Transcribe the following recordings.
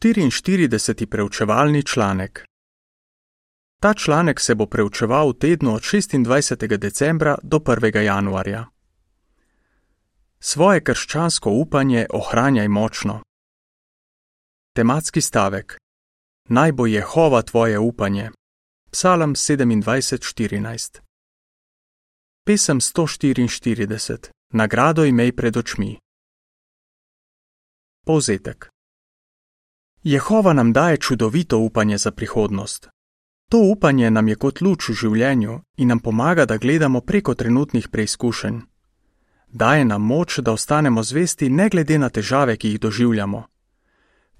44. preučevalni članek. Ta članek se bo preučeval v tednu od 26. decembra do 1. januarja. Svoje krščansko upanje ohranjaj močno. Tematski stavek: Naj bo Jehova tvoje upanje. Psalm 27:14. Pesem 144: Nagrado imej pred očmi. Povzetek. Jehova nam daje čudovito upanje za prihodnost. To upanje nam je kot luč v življenju in nam pomaga, da gledamo preko trenutnih preizkušenj. Daje nam moč, da ostanemo zvesti ne glede na težave, ki jih doživljamo.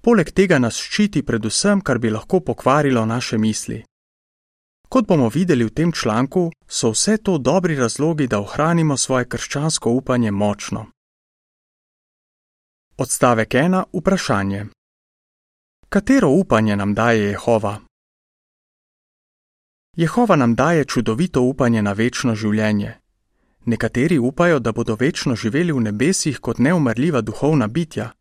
Poleg tega nas ščiti pred vsem, kar bi lahko pokvarilo naše misli. Kot bomo videli v tem članku, so vse to dobri razlogi, da ohranimo svoje krščansko upanje močno. Odstavek 1. Vprašanje. Katero upanje nam daje Jehova? Jehova nam daje čudovito upanje na večno življenje. Nekateri upajo, da bodo večno živeli v nebesih kot neumrljiva duhovna bitja.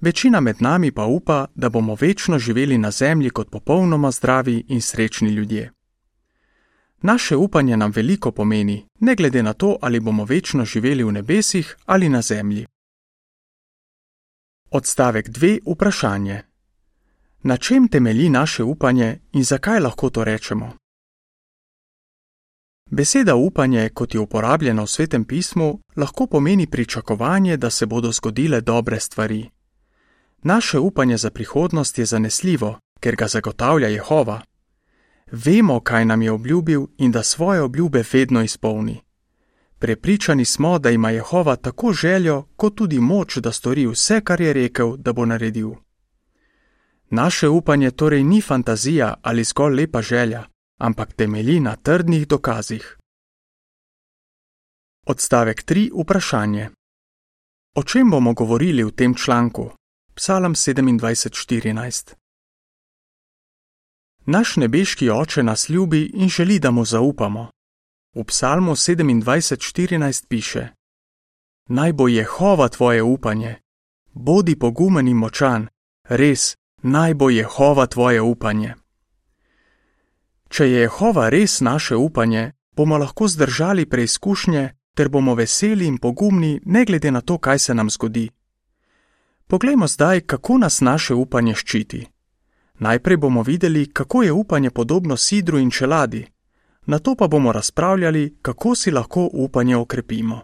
Večina med nami pa upa, da bomo večno živeli na zemlji kot popolnoma zdravi in srečni ljudje. Naše upanje nam veliko pomeni, ne glede na to, ali bomo večno živeli v nebesih ali na zemlji. Odstavek 2. Vprašanje. Na čem temelji naše upanje in zakaj lahko to rečemo? Beseda upanje, kot je uporabljena v svetem pismu, lahko pomeni pričakovanje, da se bodo zgodile dobre stvari. Naše upanje za prihodnost je zanesljivo, ker ga zagotavlja Jehova. Vemo, kaj nam je obljubil in da svoje obljube vedno izpolni. Prepričani smo, da ima Jehova tako željo, kot tudi moč, da stori vse, kar je rekel, da bo naredil. Naše upanje torej ni fantazija ali zgolj lepa želja, ampak temelji na trdnih dokazih. Odstavek 3. Vprašanje. O čem bomo govorili v tem članku? Psalm 27:14. Naš nebeški oče nas ljubi in želi, da mu zaupamo. V Psalmu 27:14 piše: Naj bo Jehova tvoje upanje, bodi pogumen in močan, res, naj bo Jehova tvoje upanje. Če je Jehova res naše upanje, bomo lahko zdržali preizkušnje ter bomo veseli in pogumni, ne glede na to, kaj se nam zgodi. Poglejmo zdaj, kako nas naše upanje ščiti. Najprej bomo videli, kako je upanje podobno sidru in čeladi, na to pa bomo razpravljali, kako si lahko upanje okrepimo.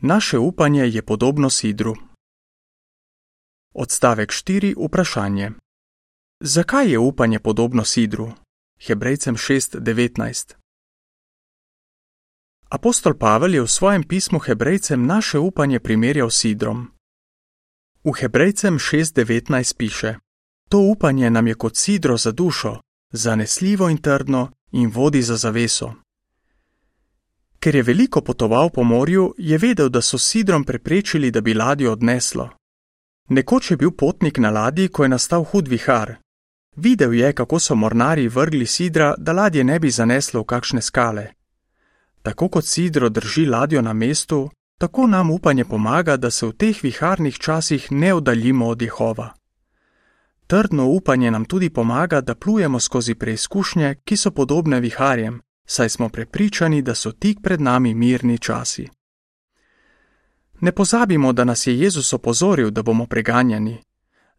Naše upanje je podobno sidru. Odstavek 4. Vprašanje. Zakaj je upanje podobno sidru? Hebrejcem 6:19. Apostol Pavel je v svojem pismu Hebrejcem naše upanje primerjal s sidrom. V Hebrejcem 6:19 piše: To upanje nam je kot sidro za dušo, zanesljivo in trdno in vodi za zaveso. Ker je veliko potoval po morju, je vedel, da so sidrom preprečili, da bi ladjo odneslo. Nekoč je bil potnik na ladji, ko je nastal hud vihar. Videl je, kako so mornari vrgli sidra, da ladje ne bi zaneslo v kakšne skale. Tako kot sidro drži ladjo na mestu, tako nam upanje pomaga, da se v teh viharnih časih ne oddaljimo od Jehova. Trdno upanje nam tudi pomaga, da plujemo skozi preizkušnje, ki so podobne viharjem, saj smo prepričani, da so tik pred nami mirni časi. Ne pozabimo, da nas je Jezus opozoril, da bomo preganjani.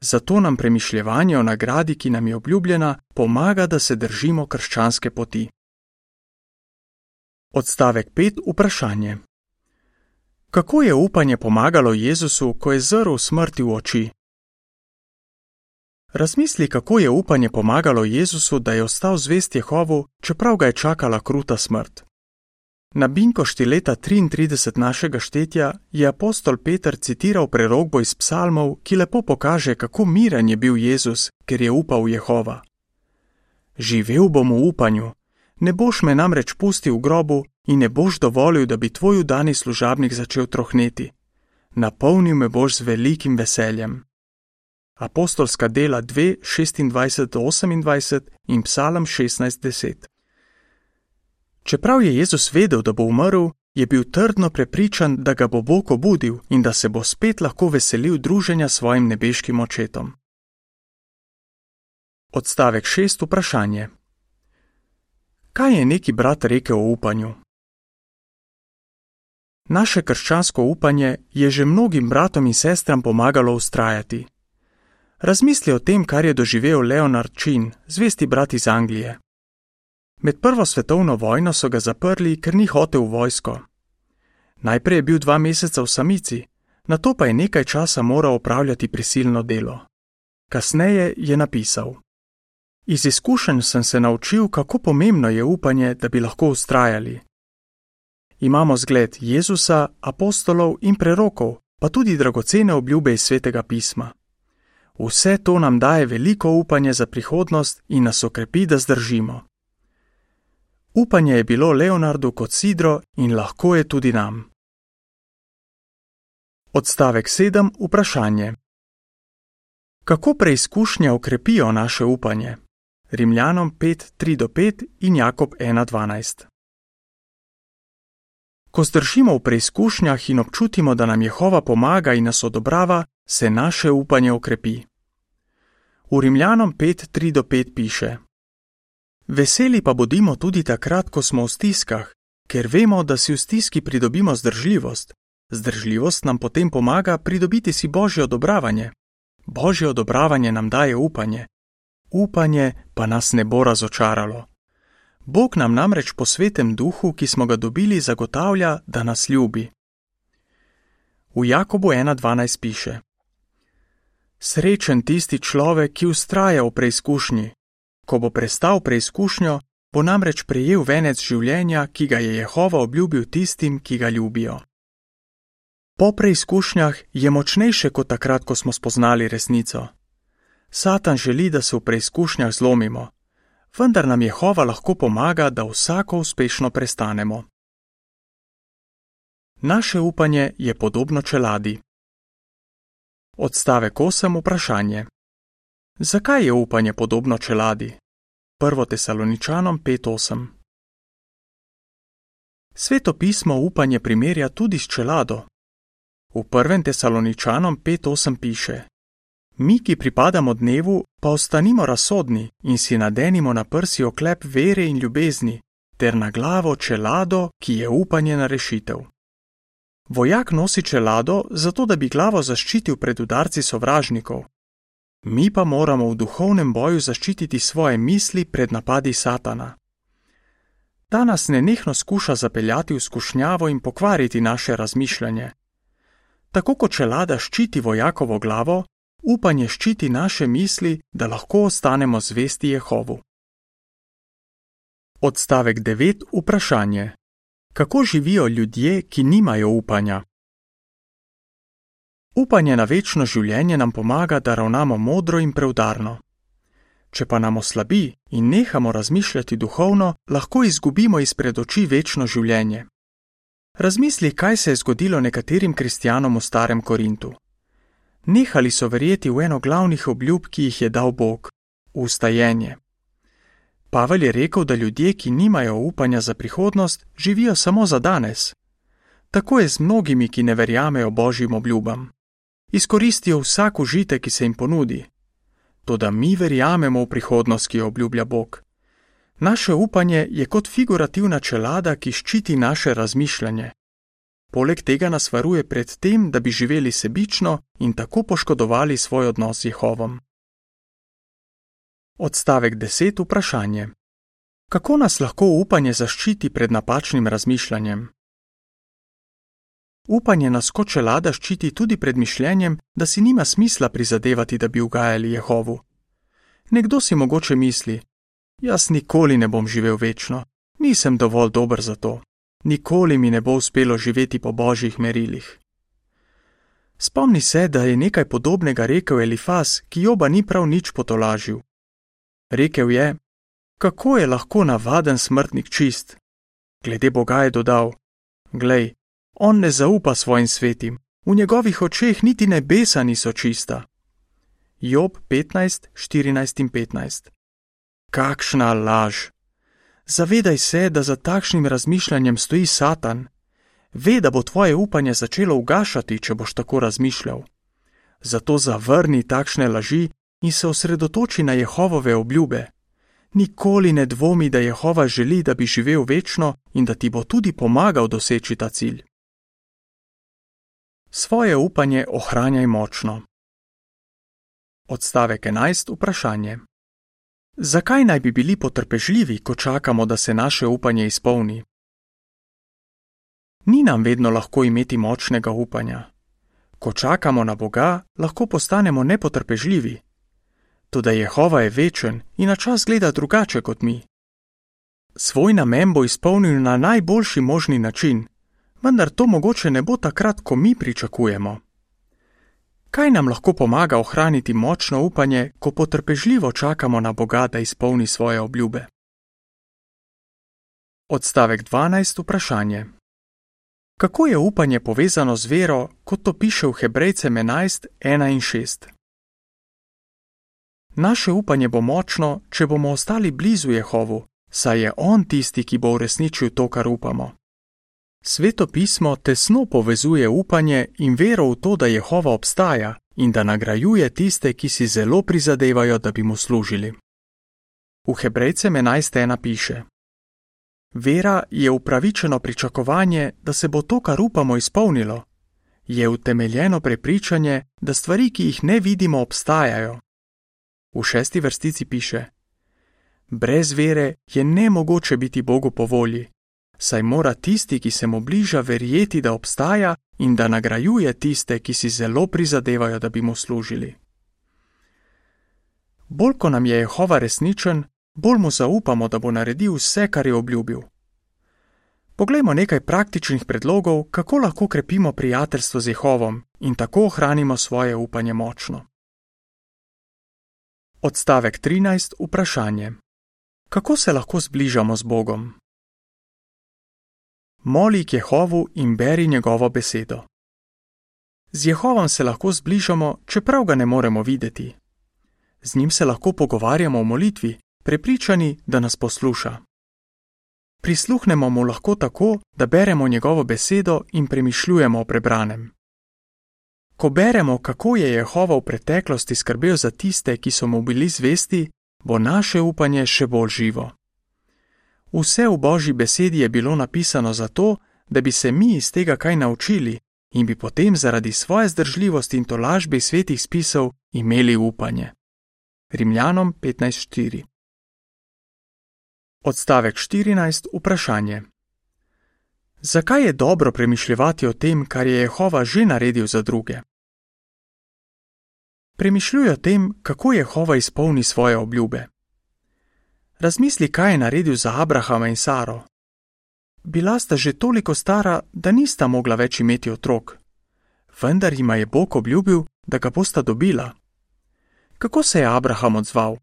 Zato nam premišljevanje o nagradi, ki nam je obljubljena, pomaga, da se držimo krščanske poti. Odstavek 5. Vprašanje. Kako je upanje pomagalo Jezusu, ko je zrl smrti v oči? Razmisli, kako je upanje pomagalo Jezusu, da je ostal zvest Jehovu, čeprav ga je čakala kruta smrt. Na Binkošti leta 33 našega štetja je apostol Peter citiral prerogbo iz psalmov, ki lepo pokaže, kako miren je bil Jezus, ker je upal Jehova. Živel bom v upanju, ne boš me namreč pustil v grobu in ne boš dovolil, da bi tvoj udani služabnik začel trohneti. Napolnil me boš z velikim veseljem. Apostolska dela 2, 26-28 in psalm 16-10. Čeprav je Jezus vedel, da bo umrl, je bil trdno prepričan, da ga bo Bog obudil in da se bo spet lahko veselil druženja s svojim nebeškim očetom. Odstavek 6. Vprašanje. Kaj je neki brat rekel o upanju? Naše krščansko upanje je že mnogim bratom in sestram pomagalo ustrajati. Razmisli o tem, kar je doživel Leonard Chin, zvesti brat iz Anglije. Med prvo svetovno vojno so ga zaprli, ker ni hotel v vojsko. Najprej je bil dva meseca v samici, na to pa je nekaj časa moral opravljati prisilno delo. Kasneje je napisal: Iz izkušenj sem se naučil, kako pomembno je upanje, da bi lahko ustrajali. Imamo zgled Jezusa, apostolov in prerokov, pa tudi dragocene obljube iz svetega pisma. Vse to nam daje veliko upanje za prihodnost in nas okrepi, da zdržimo. Upanje je bilo Leonardu kot sidro in lahko je tudi nam. Odstavek 7. Vprašanje. Kako preizkušnje okrepijo naše upanje? Rimljanom 5:3-5 in Jakob 1:12. Ko zdržimo v preizkušnjah in občutimo, da nam Jehova pomaga in nas odobrava, se naše upanje okrepi. V Rimljanom 5:3-5 piše: Veseli pa bodimo tudi takrat, ko smo v stiskah, ker vemo, da si v stiski pridobimo zdržljivost. Zdržljivost nam potem pomaga pridobiti si božje odobravanje. Božje odobravanje nam daje upanje. Upanje pa nas ne bo razočaralo. Bog nam namreč po svetem duhu, ki smo ga dobili, zagotavlja, da nas ljubi. V Jakobu 1:12 piše: Srečen tisti človek, ki ustraja v preizkušnji. Ko bo prestal preizkušnjo, bo namreč prejel venec življenja, ki ga je Jehova obljubil tistim, ki ga ljubijo. Po preizkušnjah je močnejše kot takrat, ko smo spoznali resnico. Satan želi, da se v preizkušnjah zlomimo, vendar nam Jehova lahko pomaga, da vsako uspešno prestanemo. Naše upanje je podobno čeladi. Odstavek 8. Vprašanje. Zakaj je upanje podobno čeladi? 1. Tesaloničanom 5:8 Sveto pismo upanje primerja tudi s čelado. V 1. Tesaloničanom 5:8 piše: Mi, ki pripadamo dnevu, pa ostanimo razsodni in si nadenimo na prsi oklep vere in ljubezni, ter na glavo čelado, ki je upanje na rešitev. Vojak nosi čelado, zato da bi glavo zaščitil pred udarci sovražnikov, mi pa moramo v duhovnem boju zaščititi svoje misli pred napadi Satana. Ta nas nenehno skuša zapeljati v skušnjavo in pokvariti naše razmišljanje. Tako kot čelada ščiti vojakovo glavo, upanje ščiti naše misli, da lahko ostanemo zvesti Jehovu. Odstavek 9. Vprašanje: Kako živijo ljudje, ki nimajo upanja? Upanje na večno življenje nam pomaga, da ravnamo modro in preudarno. Če pa nam oslabi in nehamo razmišljati duhovno, lahko izgubimo izpred oči večno življenje. Razmisli, kaj se je zgodilo nekaterim kristjanom v starem Korintu. Nehali so verjeti v eno glavnih obljub, ki jih je dal Bog - ustajenje. Pavel je rekel, da ljudje, ki nimajo upanja za prihodnost, živijo samo za danes. Tako je z mnogimi, ki ne verjamejo božjim obljubam izkoristijo vsak užitek, ki se jim ponudi. Toda mi verjamemo v prihodnost, ki jo obljublja Bog. Naše upanje je kot figurativna čelada, ki ščiti naše razmišljanje. Poleg tega nas varuje pred tem, da bi živeli sebično in tako poškodovali svoj odnos z Jehovom. Odstavek 10. Vprašanje: Kako nas lahko upanje zaščiti pred napačnim razmišljanjem? Upanje nas kot čelada ščiti tudi pred mišljenjem, da si nima smisla prizadevati, da bi ugajali Jehovu. Nekdo si mogoče misli: Jaz nikoli ne bom živel večno, nisem dovolj dober za to, nikoli mi ne bo uspelo živeti po božjih merilih. Spomni se, da je nekaj podobnega rekel Elifas, ki joba ni prav nič potolažil. Rekel je: Kako je lahko navaden smrtnik čist? Glede Boga je dodal: Glej, On ne zaupa svojim svetim, v njegovih očeh niti nebesa niso čista. Job 15, 14 in 15. Kakšna laž! Zavedaj se, da za takšnim razmišljanjem stoji Satan. Ve, da bo tvoje upanje začelo ugašati, če boš tako razmišljal. Zato zavrni takšne laži in se osredotoči na Jehovove obljube. Nikoli ne dvomi, da Jehova želi, da bi živel večno in da ti bo tudi pomagal doseči ta cilj. Svoje upanje ohranjaj močno. Odstavek 11. Vprašanje. Zakaj naj bi bili potrpežljivi, ko čakamo, da se naše upanje izpolni? Ni nam vedno lahko imeti močnega upanja. Ko čakamo na Boga, lahko postanemo nepotrpežljivi. Tudi Jehova je večen in na čas gleda drugače kot mi. Svoj namen bo izpolnil na najboljši možni način, vendar to mogoče ne bo takrat, ko mi pričakujemo. Kaj nam lahko pomaga ohraniti močno upanje, ko potrpežljivo čakamo na Boga, da izpolni svoje obljube? Odstavek 12. Vprašanje. Kako je upanje povezano z vero, kot to piše v Hebrejcem 11, 1 in 6? Naše upanje bo močno, če bomo ostali blizu Jehovu, saj je On tisti, ki bo uresničil to, kar upamo. Sveto pismo tesno povezuje upanje in vero v to, da Jehova obstaja in da nagrajuje tiste, ki si zelo prizadevajo, da bi mu služili. V Hebrejcem 11.1 piše: Vera je upravičeno pričakovanje, da se bo to, kar upamo, izpolnilo. Je utemeljeno prepričanje, da stvari, ki jih ne vidimo, obstajajo. V šesti vrstici piše: Brez vere je nemogoče biti Bogu po volji, saj mora tisti, ki se mu bliža, verjeti, da obstaja in da nagrajuje tiste, ki si zelo prizadevajo, da bi mu služili. Bolj ko nam je Jehova resničen, bolj mu zaupamo, da bo naredil vse, kar je obljubil. Poglejmo nekaj praktičnih predlogov, kako lahko krepimo prijateljstvo z Jehovom in tako ohranimo svoje upanje močno. Odstavek 13. Vprašanje: Kako se lahko zbližamo z Bogom? Moli k Jehovu in beri njegovo besedo. Z Jehovom se lahko zbližamo, čeprav ga ne moremo videti. Z njim se lahko pogovarjamo v molitvi, prepričani, da nas posluša. Prisluhnemo mu lahko tako, da beremo njegovo besedo in premišljujemo o prebranem. Ko beremo, kako je Jehova v preteklosti skrbel za tiste, ki so mu bili zvesti, bo naše upanje še bolj živo. Vse v Božji besedi je bilo napisano zato, da bi se mi iz tega kaj naučili in bi potem zaradi svoje zdržljivosti in tolažbe svetih spisov imeli upanje. Rimljanom 15:4 Odstavek 14. Vprašanje. Zakaj je dobro premišljati o tem, kar je Jehova že naredil za druge? Premišljuj o tem, kako Jehova izpolni svoje obljube. Razmisli, kaj je naredil za Abrahama in Saro. Bila sta že toliko stara, da nista mogla več imeti otrok, vendar jima je Bog obljubil, da ga bosta dobila. Kako se je Abraham odzval?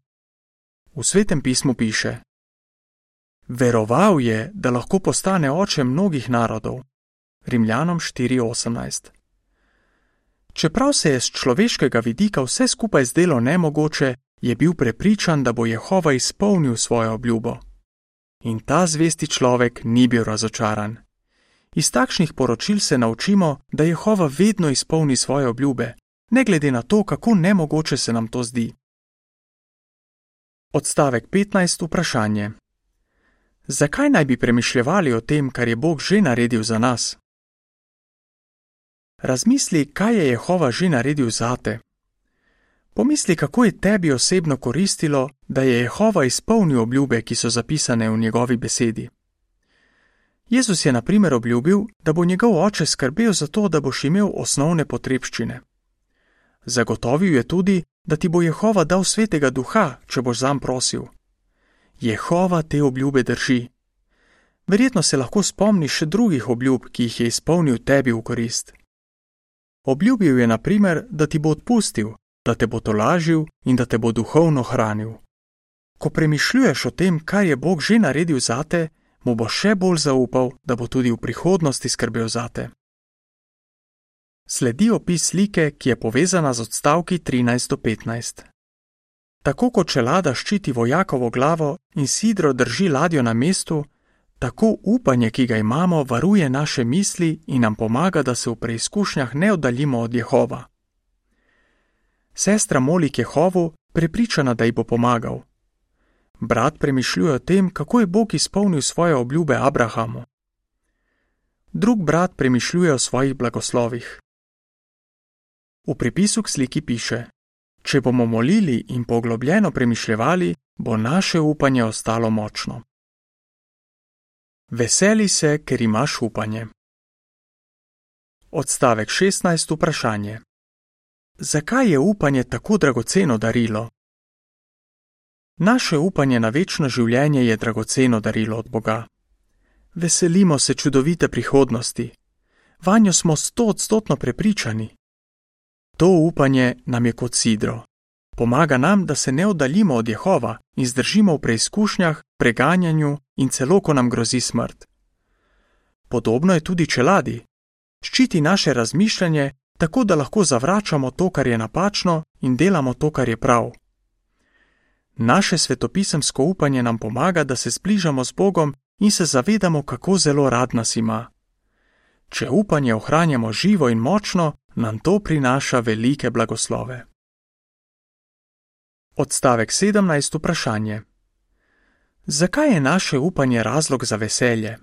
V svetem pismu piše: Veroval je, da lahko postane oče mnogih narodov. Rimljanom 4:18. Čeprav se je z človeškega vidika vse skupaj zdelo nemogoče, je bil prepričan, da bo Jehova izpolnil svojo obljubo. In ta zvesti človek ni bil razočaran. Iz takšnih poročil se naučimo, da Jehova vedno izpolni svoje obljube, ne glede na to, kako nemogoče se nam to zdi. Odstavek 15. Vprašanje. Zakaj naj bi premišljali o tem, kar je Bog že naredil za nas? Razmisli, kaj je Jehova že naredil zate. Pomisli, kako je tebi osebno koristilo, da je Jehova izpolnil obljube, ki so zapisane v njegovi besedi. Jezus je na primer obljubil, da bo njegov oče skrbel za to, da boš imel osnovne potrebščine. Zagotovil je tudi, da ti bo Jehova dal svetega duha, če boš zam prosil. Jehova te obljube drži. Verjetno se lahko spomniš še drugih obljub, ki jih je izpolnil tebi v korist. Obljubil je, na primer, da ti bo odpustil, da te bo tolažil in da te bo duhovno hranil. Ko premišljuješ o tem, kaj je Bog že naredil zate, mu bo še bolj zaupal, da bo tudi v prihodnosti skrbel zate. Sledi opis slike, ki je povezana z odstavki 13-15. Tako kot čelada ščiti vojakovo glavo in sidro drži ladjo na mestu, Tako upanje, ki ga imamo, varuje naše misli in nam pomaga, da se v preizkušnjah ne oddaljimo od Jehova. Sestra moli Jehovu, prepričana, da ji bo pomagal. Brat premišljuje o tem, kako je Bog izpolnil svoje obljube Abrahamu. Drug brat premišljuje o svojih blagoslovih. V pripisu k sliki piše: Če bomo molili in poglobljeno premišljevali, bo naše upanje ostalo močno. Veseli se, ker imaš upanje. Odstavek 16. Vprašanje. Zakaj je upanje tako dragoceno darilo? Naše upanje na večno življenje je dragoceno darilo od Boga. Veselimo se čudovite prihodnosti. Vanjo smo stotstotno prepričani. To upanje nam je kot sidro. Pomaga nam, da se ne oddaljimo od Jehova in zdržimo v preizkušnjah, preganjanju in celo, ko nam grozi smrt. Podobno je tudi čeladi. Ščiti naše razmišljanje, tako da lahko zavračamo to, kar je napačno, in delamo to, kar je prav. Naše svetopisemsko upanje nam pomaga, da se zbližamo z Bogom in se zavedamo, kako zelo rad nas ima. Če upanje ohranjamo živo in močno, nam to prinaša velike blagoslove. Odstavek 17. Vprašanje. Zakaj je naše upanje razlog za veselje?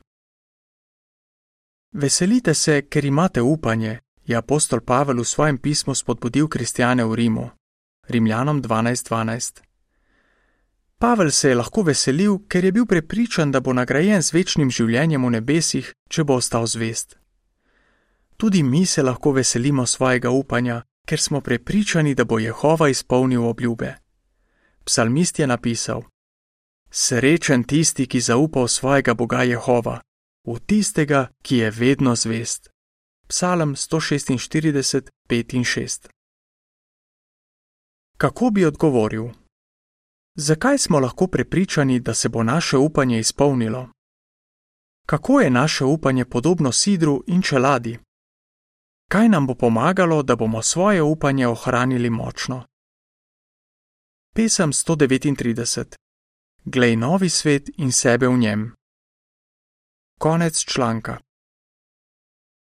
Veselite se, ker imate upanje, je apostol Pavel v svojem pismu spodbudil kristjane v Rimu. Rimljanom 12:12. 12. Pavel se je lahko veselil, ker je bil prepričan, da bo nagrajen z večnim življenjem v nebesih, če bo ostal zvest. Tudi mi se lahko veselimo svojega upanja, ker smo prepričani, da bo Jehova izpolnil obljube. Psalmist je napisal: Srečen tisti, ki zaupa v svojega Boga Jehova, v tistega, ki je vedno zvest. Psalm 146, 5 in 6. Kako bi odgovoril? Zakaj smo lahko prepričani, da se bo naše upanje izpolnilo? Kako je naše upanje podobno sidru in čeladi? Kaj nam bo pomagalo, da bomo svoje upanje ohranili močno? Pesem 139: Glej novi svet in sebe v njem. Konec članka.